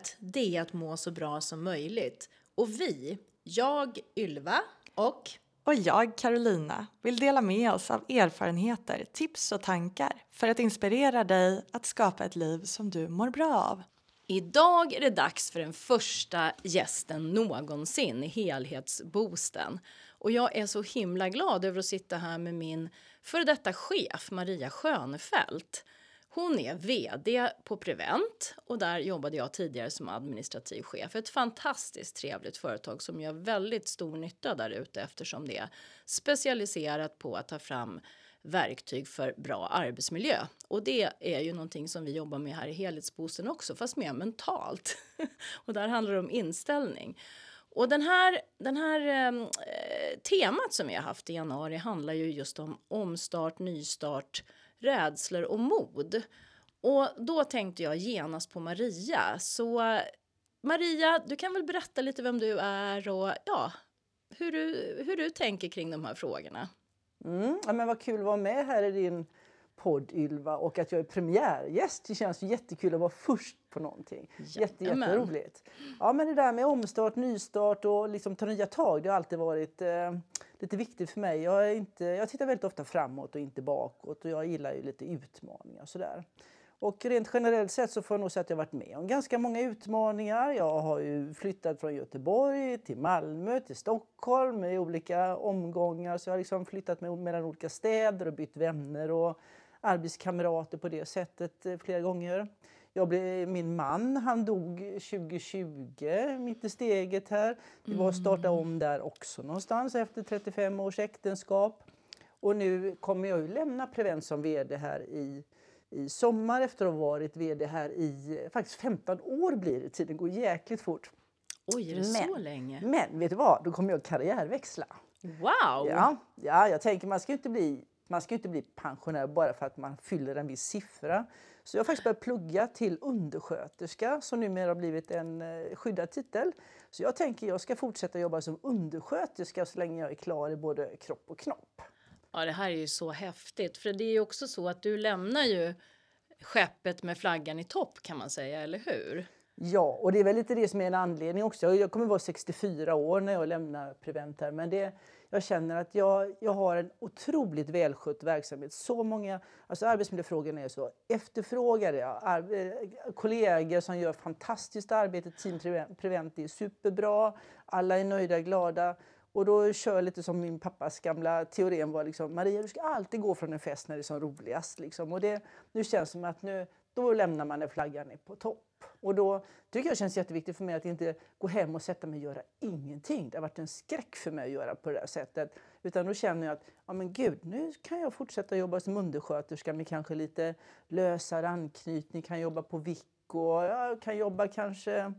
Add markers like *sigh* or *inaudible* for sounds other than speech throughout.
Livet, det är att må så bra som möjligt. Och vi, jag, Ylva och och jag, Carolina, vill dela med oss av erfarenheter, tips och tankar för att inspirera dig att skapa ett liv som du mår bra av. Idag är det dags för den första gästen någonsin i Helhetsboosten. Och jag är så himla glad över att sitta här med min före detta chef Maria Schönfeldt. Hon är vd på Prevent och där jobbade jag tidigare som administrativ chef. Ett fantastiskt trevligt företag som gör väldigt stor nytta där ute eftersom det är specialiserat på att ta fram verktyg för bra arbetsmiljö. Och det är ju någonting som vi jobbar med här i helhetsbosten också, fast mer mentalt. *laughs* och där handlar det om inställning. Och den här, den här ehm, eh, temat som vi har haft i januari handlar ju just om omstart, nystart, rädslor och mod. Och då tänkte jag genast på Maria. Så Maria, du kan väl berätta lite vem du är och ja, hur du, hur du tänker kring de här frågorna. Mm, ja, men vad kul att vara med här i din podd Ylva och att jag är premiärgäst. Det känns jättekul att vara först på någonting. Jätte, jätteroligt. Ja, men det där med omstart, nystart och liksom ta nya tag, det har alltid varit eh, lite viktigt för mig. Jag, är inte, jag tittar väldigt ofta framåt och inte bakåt och jag gillar ju lite utmaningar och sådär. Och rent generellt sett så får jag nog säga att jag varit med om ganska många utmaningar. Jag har ju flyttat från Göteborg till Malmö till Stockholm i olika omgångar. Så jag har liksom flyttat med, mellan olika städer och bytt vänner och arbetskamrater på det sättet eh, flera gånger. Jag blev, min man han dog 2020, mitt i steget här. Det var att starta mm. om där också någonstans efter 35 års äktenskap. Och nu kommer jag ju lämna Prevent som VD här i, i sommar efter att ha varit VD här i faktiskt 15 år blir det. Tiden går jäkligt fort. Oj, är det men, så länge? Men vet du vad? Då kommer jag karriärväxla. Wow! Ja, ja, jag tänker man ska inte bli man ska inte bli pensionär bara för att man fyller en viss siffra. Så jag har faktiskt börjat plugga till undersköterska som numera har blivit en eh, skyddad titel. Så jag tänker jag ska fortsätta jobba som undersköterska så länge jag är klar i både kropp och knopp. Ja, det här är ju så häftigt. För det är ju också så att du lämnar ju skeppet med flaggan i topp kan man säga, eller hur? Ja, och det är väl lite det som är en anledning också. Jag kommer vara 64 år när jag lämnar Prevent här, men det, jag känner att jag, jag har en otroligt välskött verksamhet. Så många, alltså arbetsmiljöfrågorna är så efterfrågade. Ar- eh, kollegor som gör fantastiskt arbete, Team Prevent är superbra, alla är nöjda, glada. Och då kör jag lite som min pappas gamla teorem var liksom, Maria du ska alltid gå från en fest när det är som roligast. Liksom. Och det, nu känns det som att nu, då lämnar man när flaggan är på topp. Och då tycker jag det känns jätteviktigt för mig att inte gå hem och sätta mig och göra ingenting. Det har varit en skräck för mig att göra på det här sättet. Utan då känner jag att ja, men gud, nu kan jag fortsätta jobba som undersköterska med kanske lite lösare anknytning, kan jobba på vick och jag kan jobba kanske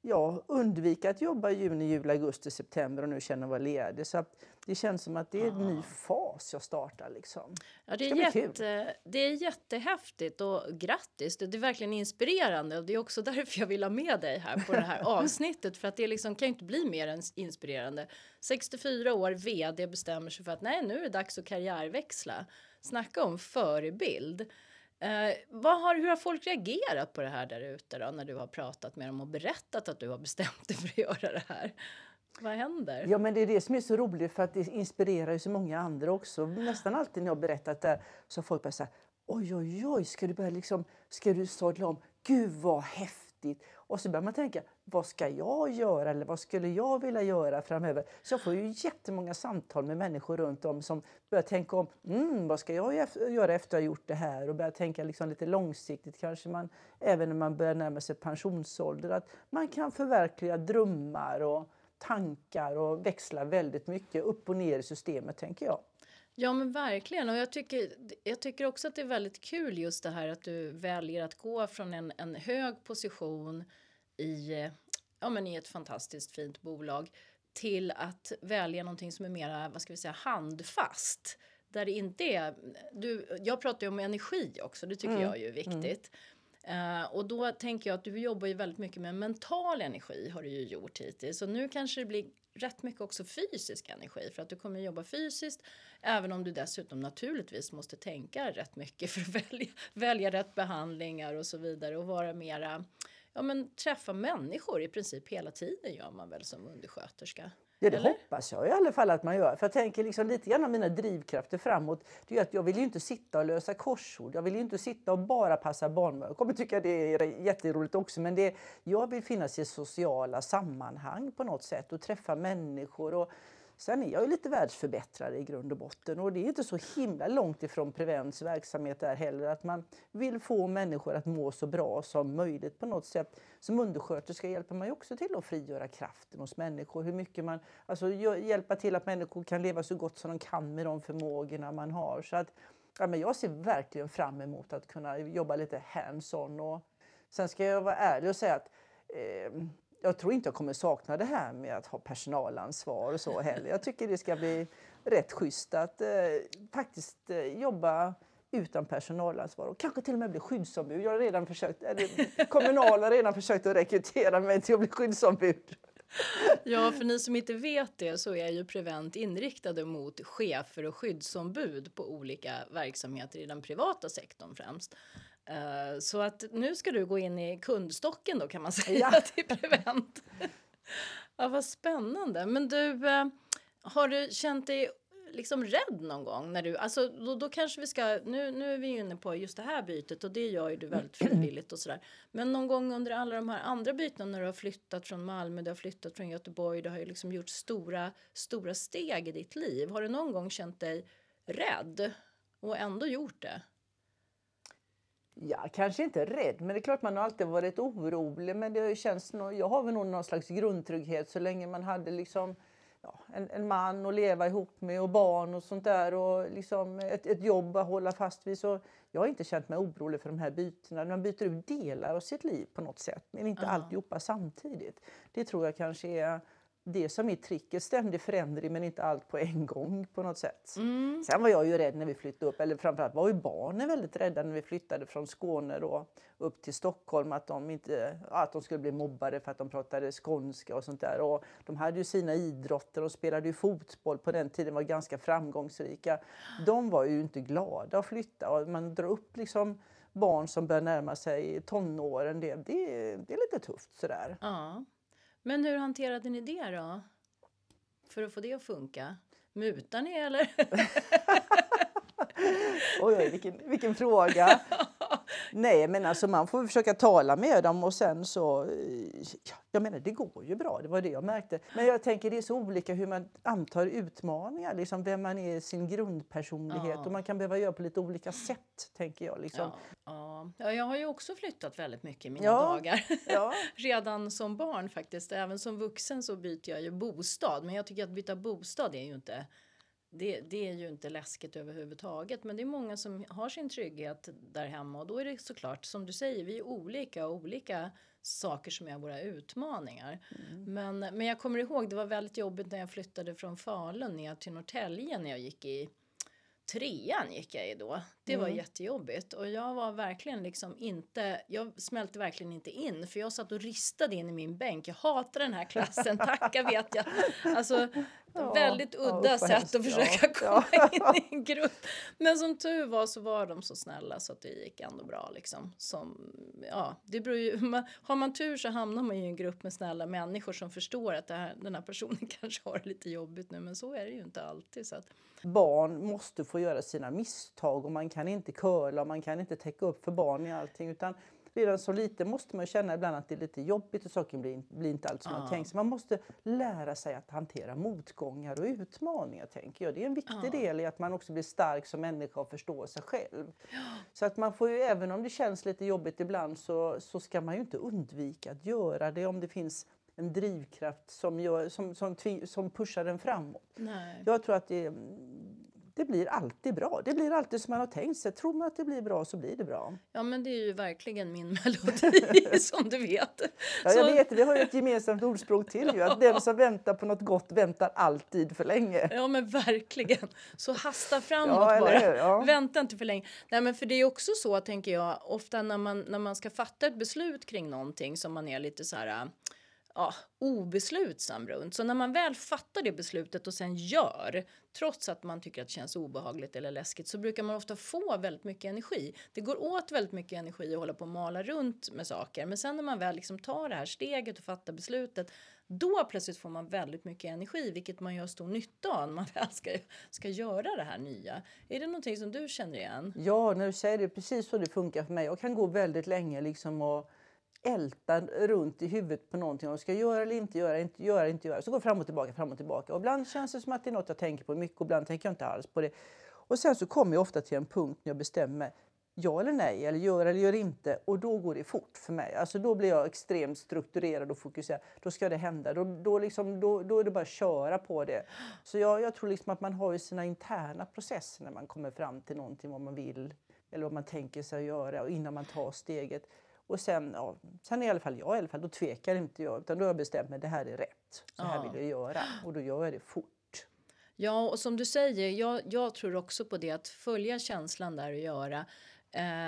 ja, undvika att jobba juni, juli, augusti, september och nu känner vara ledig. Så det känns som att det är en ny fas jag startar. Liksom. Ja, det, är jätte, det är jättehäftigt och grattis. Det, är verkligen inspirerande och det är också *laughs* därför jag vill ha med dig här på det här *laughs* avsnittet för att det liksom kan inte bli mer än inspirerande. 64 år, vd bestämmer sig för att nej, nu är det dags att karriärväxla. Snacka om förebild. Eh, vad har, hur har folk reagerat på det här där ute då, när du har pratat med dem och berättat att du har bestämt dig för att *laughs* göra det här? Vad händer? Ja, men det är det som är så roligt för att det inspirerar ju så många andra också. Nästan alltid när jag har berättat det så har folk bara säga oj, oj, oj, ska du börja liksom, ska du sadla om? Gud vad häftigt! Och så börjar man tänka, vad ska jag göra eller vad skulle jag vilja göra framöver? Så jag får ju jättemånga samtal med människor runt om som börjar tänka om, mm, vad ska jag göra efter att ha gjort det här? Och börjar tänka liksom lite långsiktigt, kanske man, även när man börjar närma sig pensionsålder, att man kan förverkliga drömmar och tankar och växla väldigt mycket upp och ner i systemet, tänker jag. Ja men verkligen och jag tycker, jag tycker också att det är väldigt kul just det här att du väljer att gå från en, en hög position i, ja, men i ett fantastiskt fint bolag till att välja någonting som är mer vad ska vi säga, handfast. Där det inte är, du, jag pratar ju om energi också, det tycker mm. jag är viktigt. Mm. Uh, och då tänker jag att du jobbar ju väldigt mycket med mental energi har du ju gjort hittills. Så nu kanske det blir rätt mycket också fysisk energi för att du kommer jobba fysiskt även om du dessutom naturligtvis måste tänka rätt mycket för att *laughs* välja, välja rätt behandlingar och så vidare och vara mera ja, men träffa människor i princip hela tiden gör man väl som undersköterska? Ja, det Eller? hoppas jag i alla fall att man gör. För jag tänker liksom lite grann av mina drivkrafter framåt. Det är att jag vill ju inte sitta och lösa korsord. Jag vill ju inte sitta och bara passa barn. Jag kommer tycka det är jätteroligt också. Men det, jag vill finnas i sociala sammanhang på något sätt och träffa människor. Och sen är jag ju lite världsförbättrare i grund och botten. Och det är inte så himla långt ifrån Prevents verksamhet där heller. Att man vill få människor att må så bra som möjligt på något sätt. Som undersköterska hjälper man ju också till att frigöra kraften hos människor. Hur mycket man, alltså hjälpa till att människor kan leva så gott som de kan med de förmågorna man har. Så att, ja, men jag ser verkligen fram emot att kunna jobba lite hands-on. Och sen ska jag vara ärlig och säga att eh, jag tror inte jag kommer sakna det här med att ha personalansvar och så heller. Jag tycker det ska bli rätt schysst att eh, faktiskt eh, jobba utan personalansvar och kanske till och med bli skyddsombud. Jag har redan försökt, eller, Kommunal har redan försökt att rekrytera mig till att bli skyddsombud. Ja, för ni som inte vet det så är ju Prevent inriktade mot chefer och skyddsombud på olika verksamheter i den privata sektorn främst. Eh, Så att nu ska du gå in i kundstocken då kan man säga Ja. *laughs* till Prevent. Ja, vad spännande. Men du, eh, har du känt dig liksom rädd någon gång? När du, alltså, då, då kanske vi ska, nu, nu är vi inne på just det här bytet och det gör ju du väldigt frivilligt och sådär. Men någon gång under alla de här andra bytena när du har flyttat från Malmö, du har flyttat från Göteborg, du har ju liksom gjort stora, stora steg i ditt liv. Har du någon gång känt dig rädd och ändå gjort det? Ja, kanske inte rädd, men det är klart man har alltid varit orolig. Men det känns jag har väl nog någon slags grundtrygghet så länge man hade liksom, ja, en, en man att leva ihop med och barn och sånt där och liksom ett, ett jobb att hålla fast vid. Så jag har inte känt mig orolig för de här bytena. Man byter ut delar av sitt liv på något sätt, men inte Ja. alltihopa samtidigt. Det tror jag kanske är det som är tricket, ständig förändring men inte allt på en gång på något sätt. Mm. Sen var jag ju rädd när vi flyttade upp, eller framförallt var ju barnen väldigt rädda när vi flyttade från Skåne då, upp till Stockholm att de, inte, att de skulle bli mobbade för att de pratade skånska och sånt där. Och de hade ju sina idrotter, de spelade ju fotboll på den tiden, var ganska framgångsrika. De var ju inte glada att flytta och man drar upp liksom barn som börjar närma sig tonåren, det, det, det är lite tufft sådär. Ja. Men hur hanterade ni det då? För att få det att funka? Mutar ni eller? *laughs* Oj, oj vilken, vilken fråga. *laughs* Nej, men alltså man får försöka tala med dem och sen så... Ja, jag menar, det går ju bra. Det var det jag märkte. Men jag tänker det är så olika hur man antar utmaningar. Liksom vem man är i sin grundpersonlighet. Ja. Och man kan behöva göra på lite olika sätt, tänker jag. Liksom. Ja, ja. ja, jag har ju också flyttat väldigt mycket i mina Ja. dagar. *laughs* Redan som barn faktiskt. Även som vuxen så byter jag ju bostad. Men jag tycker att byta bostad är ju inte det, det är ju inte läskigt överhuvudtaget. Men det är många som har sin trygghet där hemma. Och då är det såklart, som du säger, vi är olika och olika saker som är våra utmaningar. Men, men jag kommer ihåg, det var väldigt jobbigt när jag flyttade från Falun ner till Norrtälje när jag gick i trean gick jag i då. Det var jättejobbigt och jag var verkligen liksom inte, jag smälte verkligen inte in för jag satt och ristade in i min bänk. Jag hatar den här klassen, *laughs* tacka vet jag. Alltså Ja, väldigt ja, udda vad sätt att försöka Ja, komma *laughs* in i en grupp. Men som tur var så var de så snälla så att det gick ändå bra liksom. Som, ja, det beror ju, *laughs* man, har man tur så hamnar man ju i en grupp med snälla människor som förstår att här, den här personen kanske har det lite jobbigt nu men så är det ju inte alltid. Så att, Barn måste få göra sina misstag och man kan inte curla och man kan inte täcka upp för barn i allting. Utan redan så lite måste man känna ibland att det är lite jobbigt och saker blir, blir inte allt som man Ja. tänkt. Så man måste lära sig att hantera motgångar och utmaningar tänker jag. Det är en viktig Ja. del i att man också blir stark som människa och förstår sig själv. Så att man får ju, även om det känns lite jobbigt ibland så, så ska man ju inte undvika att göra det om det finns en drivkraft som, gör, som, som, som pushar den framåt. nej. Jag tror att det, det blir alltid bra. Det blir alltid som man har tänkt sig. Tror man att det blir bra så blir det bra. Ja men det är ju verkligen min *laughs* melodi *laughs* som du vet. Ja, Så- jag vet, vi har ju ett gemensamt ordspråk till ju, att den som *laughs* väntar på något gott väntar alltid för länge. Ja men verkligen. Så hasta framåt Ja, bara. Ja. Vänta inte för länge. Nej men för det är också så tänker jag ofta när man, när man ska fatta ett beslut kring någonting som man är lite så här ja, obeslutsam runt. Så när man väl fattar det beslutet och sen gör, trots att man tycker att det känns obehagligt eller läskigt, så brukar man ofta få väldigt mycket energi. Det går åt väldigt mycket energi att hålla på och mala runt med saker. Men sen när man väl liksom tar det här steget och fattar beslutet, då plötsligt får man väldigt mycket energi, vilket man gör stor nytta av när man *laughs* väl ska, ska göra det här nya. Är det någonting som du känner igen? Ja, när du säger det, precis så det funkar för mig. Jag kan gå väldigt länge liksom och älta runt i huvudet på någonting. Och ska jag göra eller inte göra, inte göra, inte göra. Så går fram och tillbaka, fram och tillbaka. Och ibland känns det som att det är något jag tänker på mycket och ibland tänker jag inte alls på det. Och sen så kommer jag ofta till en punkt när jag bestämmer ja eller nej, eller gör eller gör inte. Och då går det fort för mig. Alltså då blir jag extremt strukturerad och fokuserad. Då ska det hända. Då, då, liksom, då, då är det bara att köra på det. Så jag, jag tror liksom att man har ju sina interna processer när man kommer fram till någonting, vad man vill eller vad man tänker sig att göra och innan man tar steget. Och sen, ja, sen i alla fall jag i alla fall, då tvekar inte jag utan då har jag bestämt mig det här är rätt. Så här vill jag göra och då gör jag det fort. Ja, och som du säger, jag, jag tror också på det att följa känslan där och göra.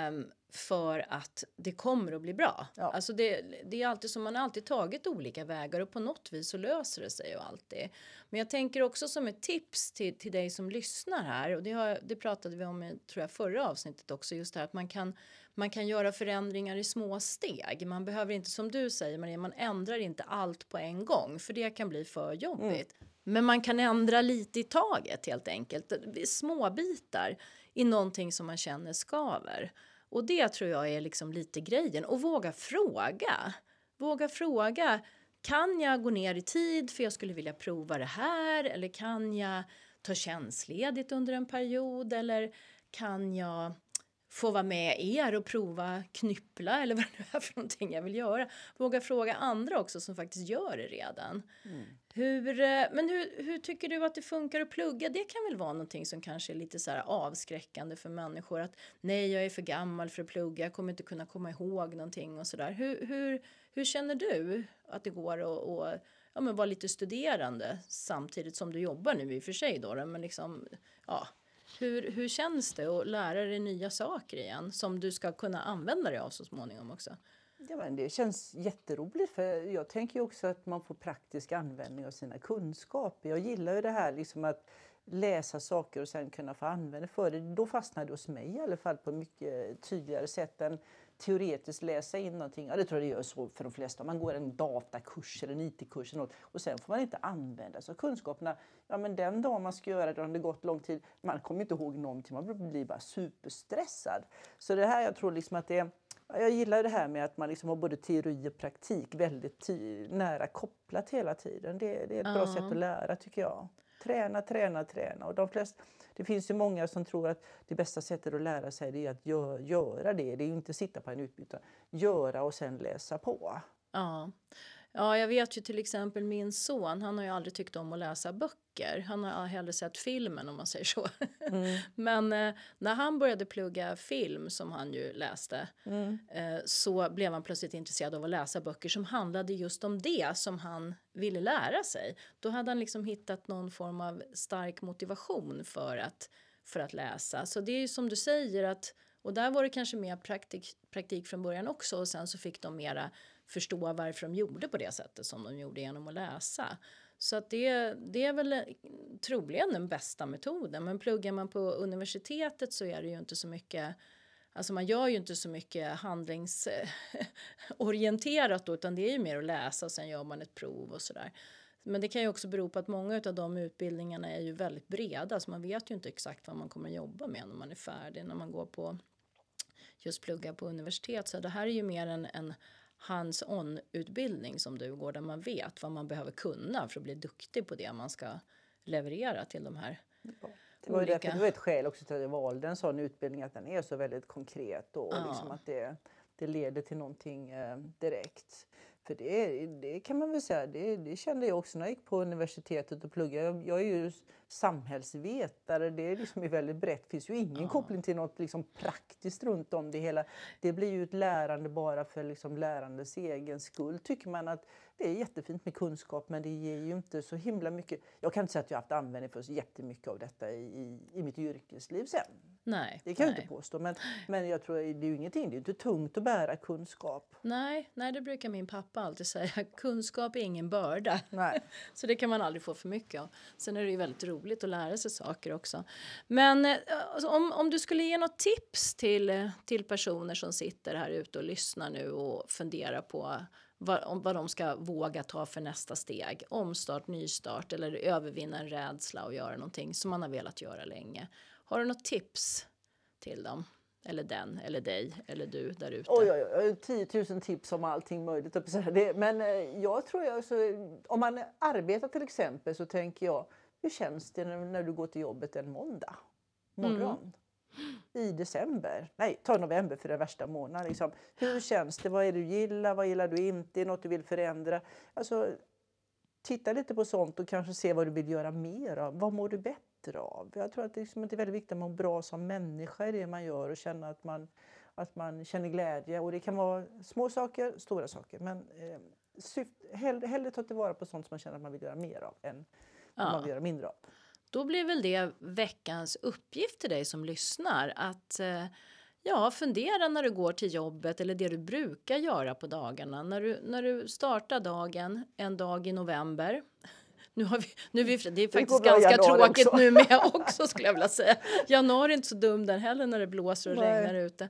Um, för att det kommer att bli bra. Ja. Alltså det, det är alltid som man har alltid tagit olika vägar och på något vis så löser det sig ju alltid. Men jag tänker också som ett tips till, till dig som lyssnar här och det, har, det pratade vi om i tror jag, förra avsnittet också just det här att man kan, man kan göra förändringar i små steg. Man behöver inte som du säger Maria, man ändrar inte allt på en gång för det kan bli för jobbigt. Mm. Men man kan ändra lite i taget helt enkelt. Små bitar i någonting som man känner skaver. Och det tror jag är liksom lite grejen. Och våga fråga. Våga fråga. Kan jag gå ner i tid för jag skulle vilja prova det här? Eller kan jag ta tjänstledigt under en period? Eller kan jag få vara med er och prova knyppla eller *laughs* vad det nu är för någonting jag vill göra. Våga fråga andra också som faktiskt gör det redan. Mm. Hur, eh, men hur, hur tycker du att det funkar att plugga? Det kan väl vara någonting som kanske är lite så avskräckande för människor att nej, jag är för gammal för att plugga, jag kommer inte kunna komma ihåg någonting och sådär. Hur, hur, hur känner du att det går att ja, vara lite studerande samtidigt som du jobbar nu i och för sig då, men liksom ja, hur, hur känns det att lära dig nya saker igen som du ska kunna använda dig av så småningom också? Ja, men det känns jätteroligt för jag tänker också att man får praktisk användning av sina kunskaper. Jag gillar ju det här liksom att läsa saker och sen kunna få användning för det. Då fastnar det hos mig i alla fall på mycket tydligare sätt än teoretiskt läsa in någonting. Ja, det tror jag det gör så för de flesta. Man går en datakurs eller en IT-kurs eller något, och sen får man inte använda sig av kunskaperna. Ja, men den dag man ska göra det har det gått lång tid. Man kommer inte ihåg någonting. Man blir bara superstressad. Så det här jag tror liksom att det är jag gillar det här med att man liksom har både teori och praktik väldigt nära kopplat hela tiden. Det, det är ett uh -huh. bra sätt att lära tycker jag. Träna, träna, träna. Och de flest, det finns ju många som tror att det bästa sättet att lära sig är att gö göra det. Det är ju inte sitta på en utbildning, utan göra och sen läsa på. Ja. Ja, jag vet ju till exempel min son, han har ju aldrig tyckt om att läsa böcker. Han har hellre sett filmen om man säger så. Mm. *laughs* Men eh, när han började plugga film, som han ju läste, mm. eh, så blev han plötsligt intresserad av att läsa böcker som handlade just om det som han ville lära sig. Då hade han liksom hittat någon form av stark motivation för att, för att läsa. Så det är ju som du säger att och där var det kanske mer praktik, praktik från början också och sen så fick de mera förstå varför de gjorde på det sättet som de gjorde genom att läsa. Så att det, det är väl eh, troligen den bästa metoden. Men pluggar man på universitetet så är det ju inte så mycket Alltså man gör ju inte så mycket handlingsorienterat eh, *laughs* då, utan det är ju mer att läsa och sen gör man ett prov och sådär. Men det kan ju också bero på att många av de utbildningarna är ju väldigt breda så man vet ju inte exakt vad man kommer att jobba med när man är färdig, när man går på just plugga på universitet. Så det här är ju mer en, en hands-on utbildning som du går där man vet vad man behöver kunna för att bli duktig på det man ska leverera till de här ja. Det var, olika... därför, det var ett skäl också till att jag valde en sån utbildning att den är så väldigt konkret och, ja. liksom att det, det leder till någonting eh, direkt. För det, det kan man väl säga, det, det, kände jag också när jag gick på universitetet och pluggade. Jag, jag är ju samhällsvetare, det är liksom väldigt brett. Det finns ju ingen ja. koppling till något liksom praktiskt runt om det hela. Det blir ju ett lärande bara för liksom lärandets egen skull tycker man att det är jättefint med kunskap men det ger ju inte så himla mycket. Jag kan inte säga att jag haft användning för så jättemycket av detta i, i, i mitt yrkesliv sen. Nej, Det kan jag nej. inte påstå. Men, men jag tror det är ju ingenting. Det är inte tungt att bära kunskap. Nej, nej, det brukar min pappa alltid säga. *laughs* Kunskap är ingen börda. Nej. *laughs* Så det kan man aldrig få för mycket av. Sen är det ju väldigt roligt att lära sig saker också. Men eh, alltså, om, om du skulle ge något tips till, eh, till personer som sitter här ute och lyssnar nu och funderar på vad, om, vad de ska våga ta för nästa steg. Omstart, nystart eller övervinna en rädsla och göra någonting som man har velat göra länge. Har du något tips till dem? Eller den, eller dig, eller du där ute? Oj, oj, oj, 10 000 tips om allting möjligt. men eh, jag tror jag, så, om man arbetar till exempel så tänker jag, hur känns det när, du går till jobbet en måndag morgon? I december, nej ta november för den värsta månaden. Liksom. Hur känns det? Vad är det du gillar? Vad gillar du inte? Är något du vill förändra? Alltså, titta lite på sånt och kanske se vad du vill göra mer av. Vad mår du bättre av? Jag tror att det, liksom, det är väldigt viktigt att må bra som människa i det man gör och känna att man, att man känner glädje. Och det kan vara små saker, stora saker. Men eh, syft, hellre, hellre ta tillvara på sånt som man känner att man vill göra mer av än vad man vill göra mindre av. Då blir väl det veckans uppgift till dig som lyssnar att eh, ja, fundera när du går till jobbet eller det du brukar göra på dagarna. När du, när du startar dagen en dag i november. Nu har vi, nu är vi, det är faktiskt i ganska tråkigt också. nu med *laughs* också skulle jag vilja säga. Januari är inte så dum den heller när det blåser och Nej. regnar ute.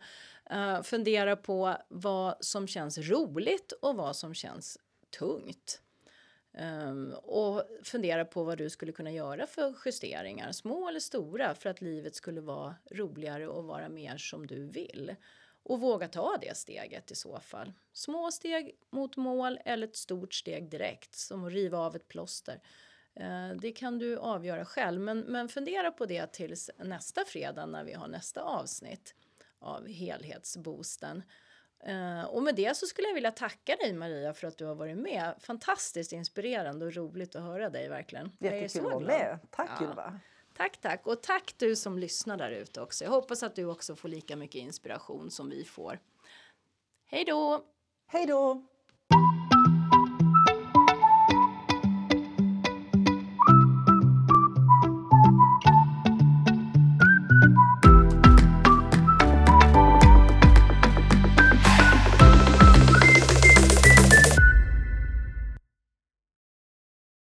Eh, fundera på vad som känns roligt och vad som känns tungt. Ehm, och fundera på vad du skulle kunna göra för justeringar, små eller stora, för att livet skulle vara roligare och vara mer som du vill. Och våga ta det steget i så fall. Små steg mot mål eller ett stort steg direkt, som att riva av ett plåster. Eh, Det kan du avgöra själv, men, men fundera på det tills nästa fredag när vi har nästa avsnitt av helhetsboosten. Eh, och med det så skulle jag vilja tacka dig Maria för att du har varit med. Fantastiskt inspirerande och roligt att höra dig verkligen. Jättekul så att vara med. Tack Ja. Tack, tack. Och tack du som lyssnar där ute också. Jag hoppas att du också får lika mycket inspiration som vi får. Hej då! Hej då!